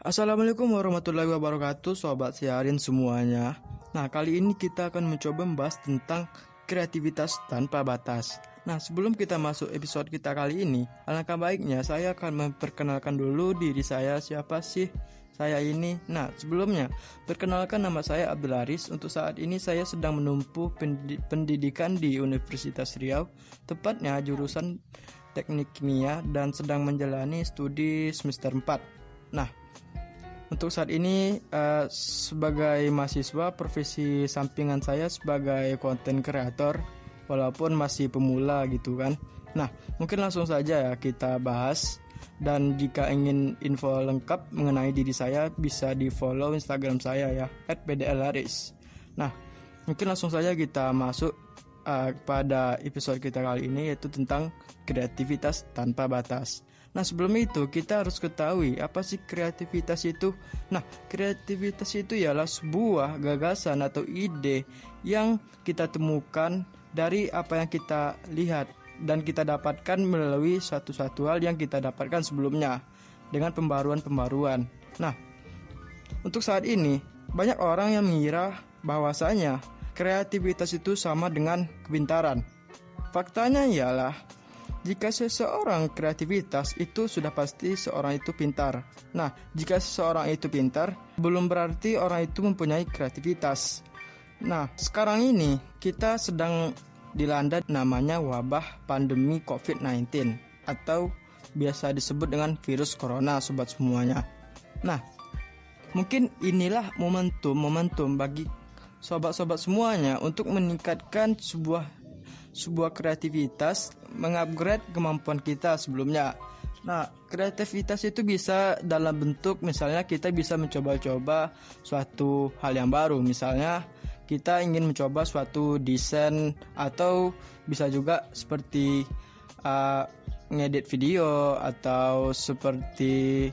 Assalamualaikum warahmatullahi wabarakatuh Sobat siarin semuanya. Nah kali ini kita akan mencoba membahas tentang kreativitas tanpa batas. Nah sebelum kita masuk episode kita kali ini Alangkah baiknya saya akan memperkenalkan dulu diri saya siapa sih saya ini. Nah sebelumnya perkenalkan nama saya Abdul Aris Untuk saat ini saya sedang menempuh pendidikan di Universitas Riau Tepatnya jurusan teknik kimia dan sedang menjalani studi semester 4 Nah untuk saat ini uh, sebagai mahasiswa profesi sampingan saya sebagai konten kreator walaupun masih pemula gitu kan. Nah, mungkin langsung saja ya kita bahas dan jika ingin info lengkap mengenai diri saya bisa di follow Instagram saya ya @bdlaris. Nah, mungkin langsung saja kita masuk uh, pada episode kita kali ini yaitu tentang kreativitas tanpa batas. Nah, sebelum itu kita harus ketahui apa sih kreativitas itu. Nah, kreativitas itu ialah sebuah gagasan atau ide yang kita temukan dari apa yang kita lihat dan kita dapatkan melalui satu-satu hal yang kita dapatkan sebelumnya dengan pembaruan-pembaruan. Nah, untuk saat ini banyak orang yang mengira bahwasanya kreativitas itu sama dengan kepintaran. Faktanya ialah jika seseorang kreativitas itu sudah pasti seorang itu pintar. Nah, jika seseorang itu pintar, belum berarti orang itu mempunyai kreativitas. Nah, sekarang ini kita sedang dilanda namanya wabah pandemi COVID-19 atau biasa disebut dengan virus corona sobat semuanya. Nah, mungkin inilah momentum-momentum bagi sobat-sobat semuanya untuk meningkatkan sebuah sebuah kreativitas mengupgrade kemampuan kita sebelumnya. Nah, kreativitas itu bisa dalam bentuk misalnya kita bisa mencoba-coba suatu hal yang baru. Misalnya kita ingin mencoba suatu desain atau bisa juga seperti uh, ngedit video atau seperti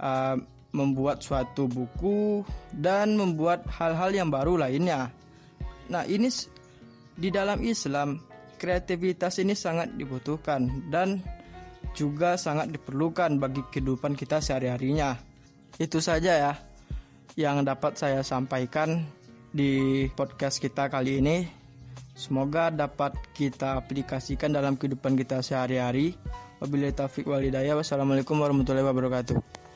uh, membuat suatu buku dan membuat hal-hal yang baru lainnya. Nah, ini di dalam Islam kreativitas ini sangat dibutuhkan dan juga sangat diperlukan bagi kehidupan kita sehari-harinya. Itu saja ya yang dapat saya sampaikan di podcast kita kali ini. Semoga dapat kita aplikasikan dalam kehidupan kita sehari-hari. Wabillahi taufiq walhidayah. Wassalamualaikum warahmatullahi wabarakatuh.